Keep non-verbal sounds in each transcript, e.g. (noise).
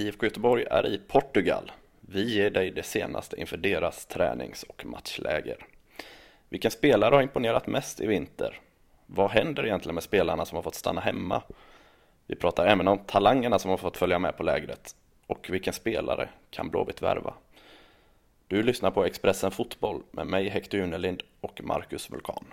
IFK Göteborg är i Portugal. Vi ger dig det senaste inför deras tränings och matchläger. Vilken spelare har imponerat mest i vinter? Vad händer egentligen med spelarna som har fått stanna hemma? Vi pratar även om talangerna som har fått följa med på lägret och vilken spelare kan Blåvitt värva? Du lyssnar på Expressen Fotboll med mig Hector Junelind och Marcus Vulkan.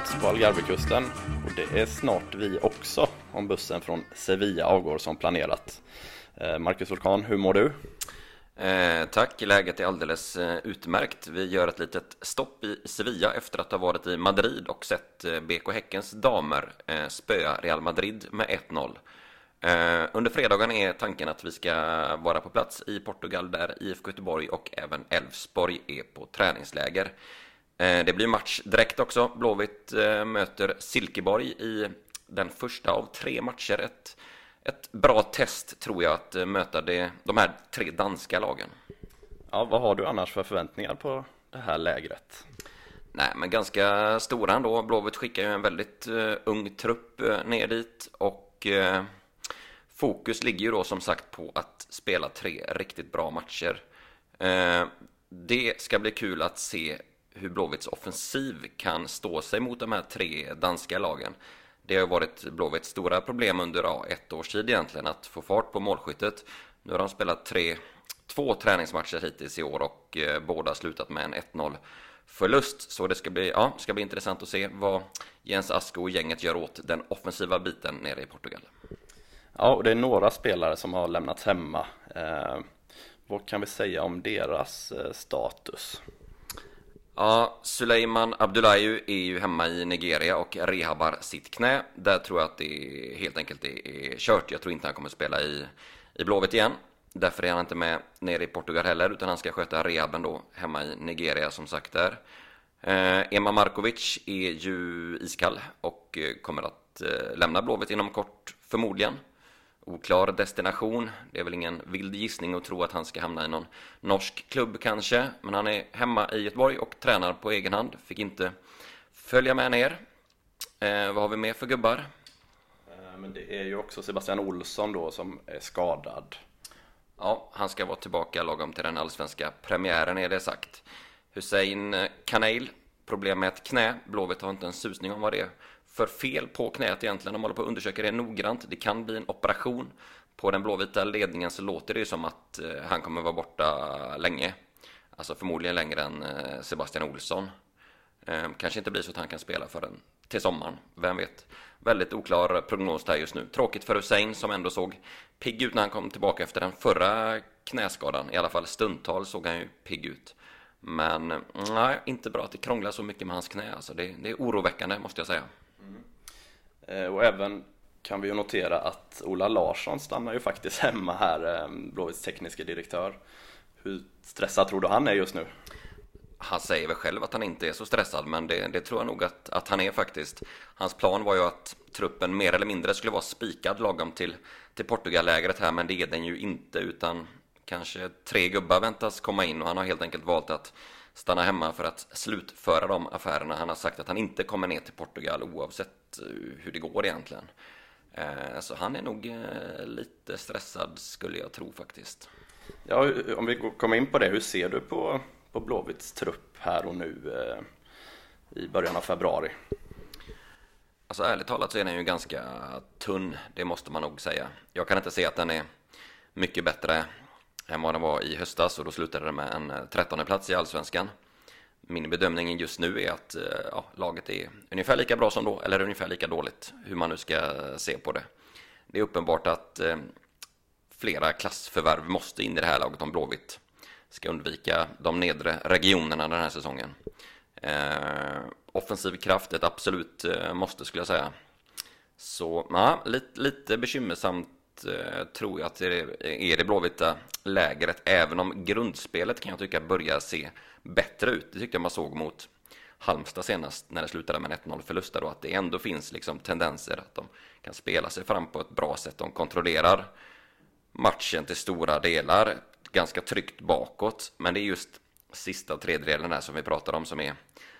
Plats på Algarvekusten och det är snart vi också om bussen från Sevilla avgår som planerat. Eh, Marcus Vulkan, hur mår du? Eh, tack, läget är alldeles eh, utmärkt. Vi gör ett litet stopp i Sevilla efter att ha varit i Madrid och sett eh, BK Häckens damer eh, spöa Real Madrid med 1-0. Under fredagen är tanken att vi ska vara på plats i Portugal där IFK Göteborg och även Elfsborg är på träningsläger. Eh, det blir match direkt också. Blåvitt eh, möter Silkeborg i den första av tre matcher. Ett, ett bra test tror jag att eh, möta det, de här tre danska lagen. Ja, vad har du annars för förväntningar på det här lägret? Nej, men ganska stora ändå. Blåvitt skickar ju en väldigt uh, ung trupp uh, ner dit och uh, fokus ligger ju då som sagt på att spela tre riktigt bra matcher. det ska bli kul att se hur Blåvitts offensiv kan stå sig mot de här tre danska lagen. Det har varit Blåvitts stora problem under ja, ett års tid egentligen att få fart på målskyttet. Nu har de spelat tre, två träningsmatcher hittills i år och eh, båda slutat med en 1-0 förlust. Så det ska bli, ja, ska bli intressant att se vad Jens Asko och gänget gör åt den offensiva biten nere i Portugal. Ja, och det är några spelare som har lämnats hemma. Eh, vad kan vi säga om deras eh, status? Ja, Suleiman Abdullahi är ju hemma i Nigeria och rehabar sitt knä. Där tror jag att det helt enkelt är kört. Jag tror inte han kommer spela i, i Blåvitt igen. Därför är han inte med nere i Portugal heller, utan han ska sköta rehaben då hemma i Nigeria som sagt där. Eh, Emma Markovic är ju iskall och eh, kommer att eh, lämna Blåvitt inom kort förmodligen oklar destination. Det är väl ingen vild gissning att tro att han ska hamna i någon norsk klubb kanske. Men han är hemma i Göteborg och tränar på egen hand. Fick inte följa med ner. Eh, vad har vi mer för gubbar? Eh, men det är ju också Sebastian Olsson då som är skadad. Ja, han ska vara tillbaka lagom till den allsvenska premiären är det sagt. Hussein Kanail, problem med ett knä. Blåvitt har inte en susning om vad det för fel på knät egentligen. De håller på att undersöka det noggrant. Det kan bli en operation. På den blåvita ledningen så låter det ju som att eh, han kommer vara borta länge. Alltså förmodligen längre än eh, Sebastian Olsson. Eh, kanske inte blir så att han kan spela förrän till sommaren, vem vet. Väldigt oklar prognos där just nu. Tråkigt för Hussein som ändå såg pigg ut när han kom tillbaka efter den förra knäskadan. I alla fall stundtal såg han ju pigg ut. Men mm, nej, inte bra att det krånglar så mycket med hans knä. Alltså det, det är oroväckande måste jag säga. Mm. Eh, och även kan vi ju notera att Ola Larsson stannar ju faktiskt (laughs) hemma här, eh, Blåvitts tekniska direktör. Hur stressad tror du han är just nu? Han säger väl själv att han inte är så stressad, men det, det tror jag nog att, att han är faktiskt. Hans plan var ju att truppen mer eller mindre skulle vara spikad lagom till, till Portugallägret här, men det är den ju inte, utan kanske tre gubbar väntas komma in och han har helt enkelt valt att stanna hemma för att slutföra de affärerna. Han har sagt att han inte kommer ner till Portugal oavsett eh, hur det går egentligen. Eh, så han är nog eh, lite stressad skulle jag tro faktiskt. Ja, om vi kommer in på det, hur ser du på, på Blåvitts trupp här och nu i början av februari? Alltså ärligt talat så är den ju ganska tunn, det måste man nog säga. Jag kan inte se att den är mycket bättre än vad den var i höstas och då slutade det med en eh, 13 plats i Allsvenskan. Min bedömning just nu är att eh, ja, laget är ungefär lika bra som då, eller ungefär lika dåligt, hur man nu ska se på det. Det är uppenbart att eh, flera klassförvärv måste in i det här laget om Blåvitt ska undvika de nedre regionerna den här säsongen. Eh, offensiv kraft, ett absolut eh, måste skulle jag säga. Så ja, lite, lite bekymmersamt Eh, tror jag att det är det blåvita lägret. Även om grundspelet kan jag tycka börjar se bättre ut. Det tyckte jag man såg mot Halmstad senast när det slutade med en 1-0 förlust. Då, att det ändå finns liksom tendenser att de kan spela sig fram på ett bra sätt. De kontrollerar matchen till stora delar. Ganska tryggt bakåt. Men det är just sista tredjedelen här som vi pratar om som är,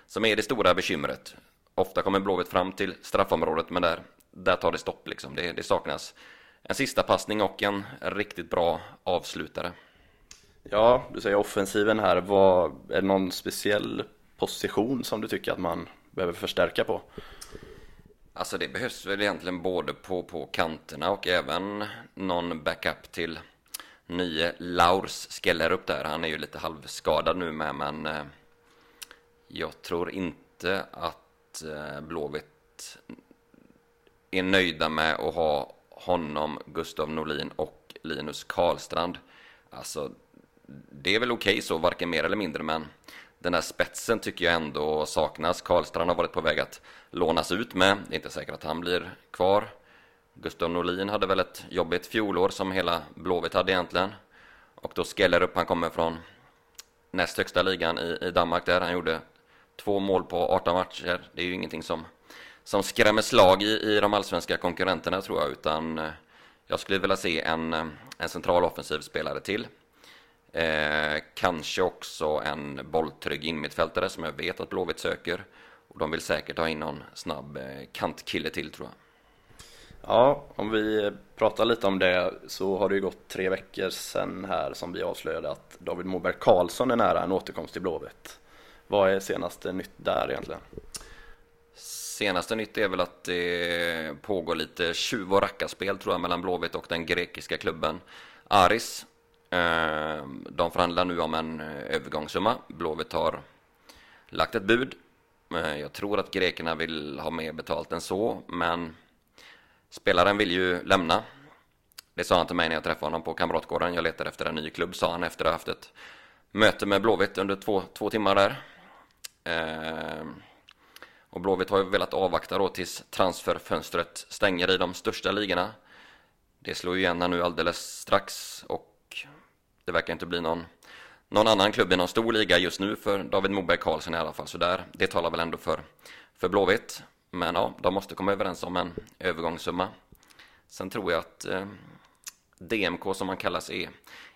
som är det stora bekymret. Ofta kommer Blåvitt fram till straffområdet men där, där tar det stopp liksom. Det, det saknas en sista passning och en riktigt bra avslutare. Ja, du säger offensiven här. Vad, är det någon speciell position som du tycker att man behöver förstärka på? Alltså det behövs väl egentligen både på, på kanterna och även någon backup till nye Laurs Skellerup där. Han är ju lite halvskadad nu med men eh, jag tror inte att eh, Blåvitt är nöjda med att ha honom, Gustav Norlin och Linus Karlstrand. Alltså det är väl okej okay så, varken mer eller mindre, men den här spetsen tycker jag ändå saknas. Karlstrand har varit på väg att lånas ut med. Det är inte säkert att han blir kvar. Gustav Norlin hade väl ett jobbigt fjolår som hela Blåvitt hade egentligen. Och då Skellerup, han kommer från näst högsta ligan i, i Danmark där. Han gjorde två mål på 18 matcher. Det är ju ingenting som, som skrämmer slag i, i de allsvenska konkurrenterna tror jag, utan eh, jag skulle vilja se en, eh, en central offensiv spelare till. Eh, kanske också en bolltrygg innermittfältare som jag vet att Blåvitt söker. Och de vill säkert ha in någon snabb eh, kantkille till tror jag. Ja, om vi pratar lite om det så har det ju gått tre veckor sedan här som vi avslöjade att David Moberg Karlsson är nära en återkomst till Blåvitt. Vad är senaste nytt där egentligen? Senaste nytt är väl att det pågår lite tjuv och rackarspel tror jag mellan Blåvitt och den grekiska klubben Aris ehm, de förhandlar nu om en eh, övergångssumma. Blåvitt har lagt ett bud. Ehm, jag tror att grekerna vill ha mer betalt än så, men spelaren vill ju lämna. Det sa han till mig när jag träffade honom på Kamratgården. Jag letar efter en ny klubb, sa han efter att ha haft ett möte med Blåvitt under två, två timmar där. Ehm, och Blåvitt har ju velat avvakta då tills transferfönstret stänger i de största ligorna. Det slår ju igen nu alldeles strax och det verkar inte bli någon, någon annan klubb i någon stor liga just nu för David Moberg Karlsson i alla fall. Så där, det talar väl ändå för, för Blåvitt. Men ja, de måste komma överens om en övergångssumma. Sen tror jag att eh, DMK som han kallas är,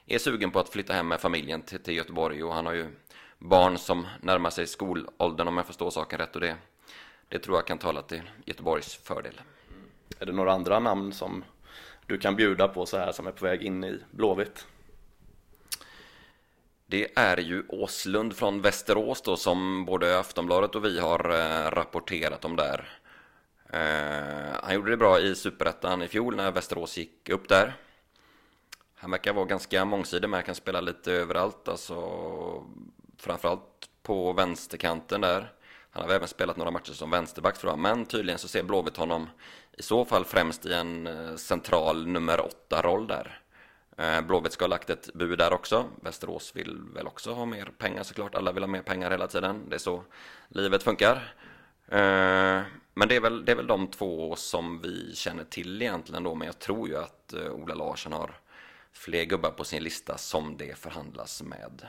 är sugen på att flytta hem med familjen till, till Göteborg och han har ju barn som närmar sig skolåldern om jag förstår saken rätt och det, det tror jag kan tala till Göteborgs fördel. Är det några andra namn som du kan bjuda på så här som är på väg in i Blåvitt? Det är ju Åslund från Västerås då som både Aftonbladet och vi har eh, rapporterat om där. Eh, han gjorde det bra i Superettan i fjol när Västerås gick upp där. Han verkar vara ganska mångsidig med, kan spela lite överallt, alltså framförallt på vänsterkanten där. Han har även spelat några matcher som vänsterback tror jag, men tydligen så ser Blåvitt honom i så fall främst i en eh, central nummer åtta roll där. Eh, Blåvitt ska ha lagt ett bud där också. Västerås vill väl också ha mer pengar såklart. Alla vill ha mer pengar hela tiden. Det är så livet funkar. Eh, men det är väl, det är väl de två som vi känner till egentligen då. Men jag tror ju att Ola Larsson har fler gubbar på sin lista som det förhandlas med.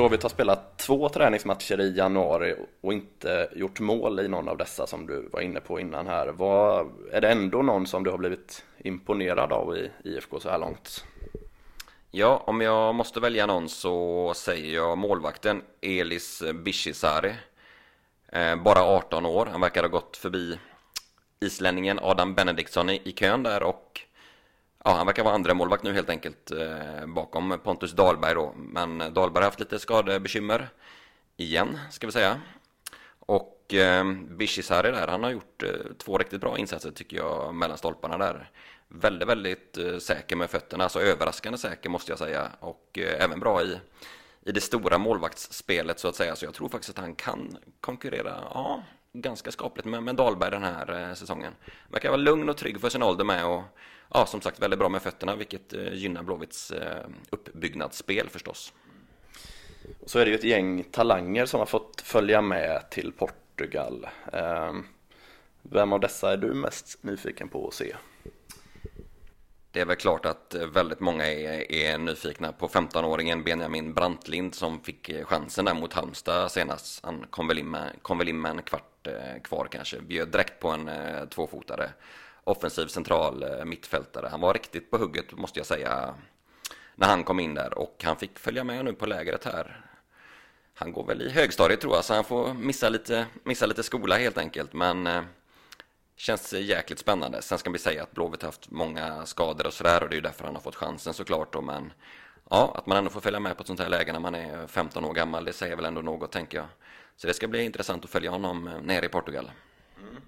Blåvitt har spelat två träningsmatcher i januari och inte gjort mål i någon av dessa som du var inne på innan här. Vad, är det ändå någon som du har blivit imponerad av i IFK så här långt? Ja, om jag måste välja någon så säger jag målvakten Elis Bishisari. Eh, bara 18 år, han verkar ha gått förbi islänningen Adam Benediktsson i, i kön där och Ja, han verkar vara andra målvakt nu helt enkelt eh, bakom Pontus Dahlberg då. Men eh, Dahlberg har haft lite skadebekymmer igen, ska vi säga. Och eh, Bishisari där, han har gjort eh, två riktigt bra insatser tycker jag mellan stolparna där. Väldigt, väldigt eh, säker med fötterna, alltså överraskande säker måste jag säga. Och eh, även bra i, i det stora målvaktsspelet så att säga. Så jag tror faktiskt att han kan konkurrera, ja, ganska skapligt med, med Dahlberg den här eh, säsongen. Verkar vara lugn och trygg för sin ålder med och ja, som sagt väldigt bra med fötterna vilket eh, gynnar Blåvitts eh, uppbyggnadsspel förstås. så är det ju ett gäng talanger som har fått följa med till Portugal. Ehm, vem av dessa är du mest nyfiken på att se? Det är väl klart att väldigt många är, är nyfikna på 15-åringen Benjamin Brantlind som fick chansen där mot Halmstad senast. Han kom väl in med, kom väl in med en kvart varit eh, kvar kanske, bjöd direkt på en eh, tvåfotare. Offensiv central eh, mittfältare. Han var riktigt på hugget måste jag säga när han kom in där och han fick följa med nu på lägret här. Han går väl i högstadiet tror jag så han får missa lite, missa lite skola helt enkelt men Känns jäkligt spännande. Sen ska vi säga att Blåvitt har haft många skador och sådär och det är ju därför han har fått chansen såklart då, men ja, att man ändå får följa med på ett sånt här läge när man är 15 år gammal, det säger väl ändå något tänker jag. Så det ska bli intressant att följa honom eh, nere i Portugal. Mm.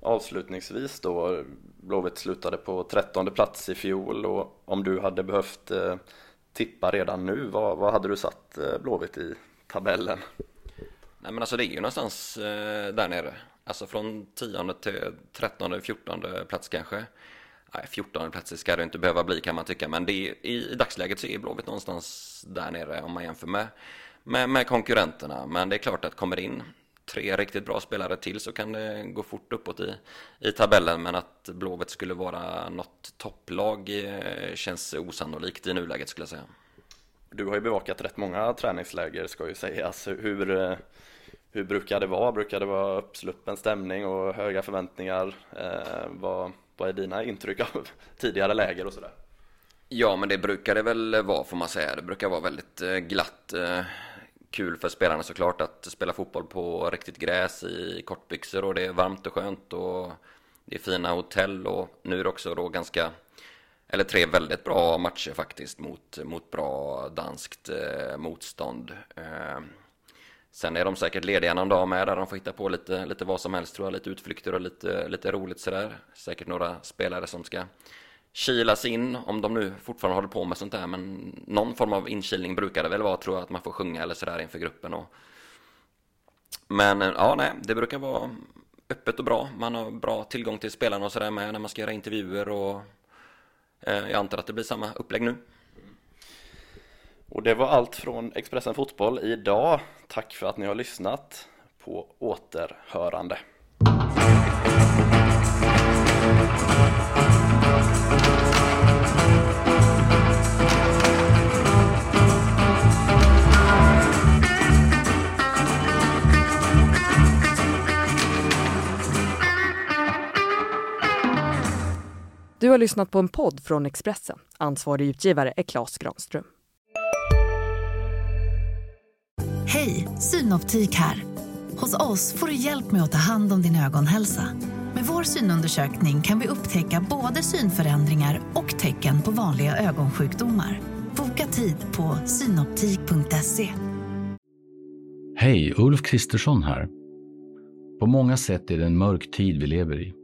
Avslutningsvis då, Blåvitt slutade på 13 plats i fjol och om du hade behövt eh, tippa redan nu, vad, vad hade du satt eh, Blåvitt i tabellen? Nej men alltså det är ju någonstans där nere. Alltså från 10 till 13, 14 plats kanske. Nej, 14 plats ska det inte behöva bli kan man tycka. Men det är, i, i dagsläget så är Blåvitt någonstans där nere om man jämför med, med, med konkurrenterna. Men det är klart att kommer in tre riktigt bra spelare till så kan det gå fort uppåt i, i tabellen. Men att Blåvitt skulle vara något topplag eh, känns osannolikt i nuläget skulle jag säga. Du har ju bevakat rätt många träningsläger ska ju sägas. Hur, eh, hur brukar det vara? Brukar det vara uppsluppen stämning och höga förväntningar? Eh, vad, vad är dina intryck av (laughs) tidigare läger och sådär? Ja, men det brukar det väl vara får man säga. Det brukar vara väldigt eh, glatt. Kul för spelarna såklart att spela fotboll på riktigt gräs i kortbyxor och det är varmt och skönt och det är fina hotell och nu är det också då ganska eller tre väldigt bra matcher faktiskt mot, mot bra danskt eh, motstånd. Eh, Sen är de säkert lediga någon dag med där de får hitta på lite, lite vad som helst tror jag, lite utflykter och lite, lite roligt sådär. Säkert några spelare som ska kilas in, om de nu fortfarande håller på med sånt där, men någon form av inkilning brukar det väl vara tror jag, att man får sjunga eller sådär inför gruppen och Men eh, ja, nej, det brukar vara öppet och bra, man har bra tillgång till spelarna och sådär med när man ska göra intervjuer och eh, jag antar att det blir samma upplägg nu. Och det var allt från Expressen Fotboll idag. Tack för att ni har lyssnat. På återhörande. Du har lyssnat på en podd från Expressen. Ansvarig utgivare är Klas Granström. Hej, Synoptik här. Hos oss får du hjälp med att ta hand om din ögonhälsa. Med vår synundersökning kan vi upptäcka både synförändringar och tecken på vanliga ögonsjukdomar. Boka tid på synoptik.se. Hej, Ulf Kristersson här. På många sätt är det en mörk tid vi lever i.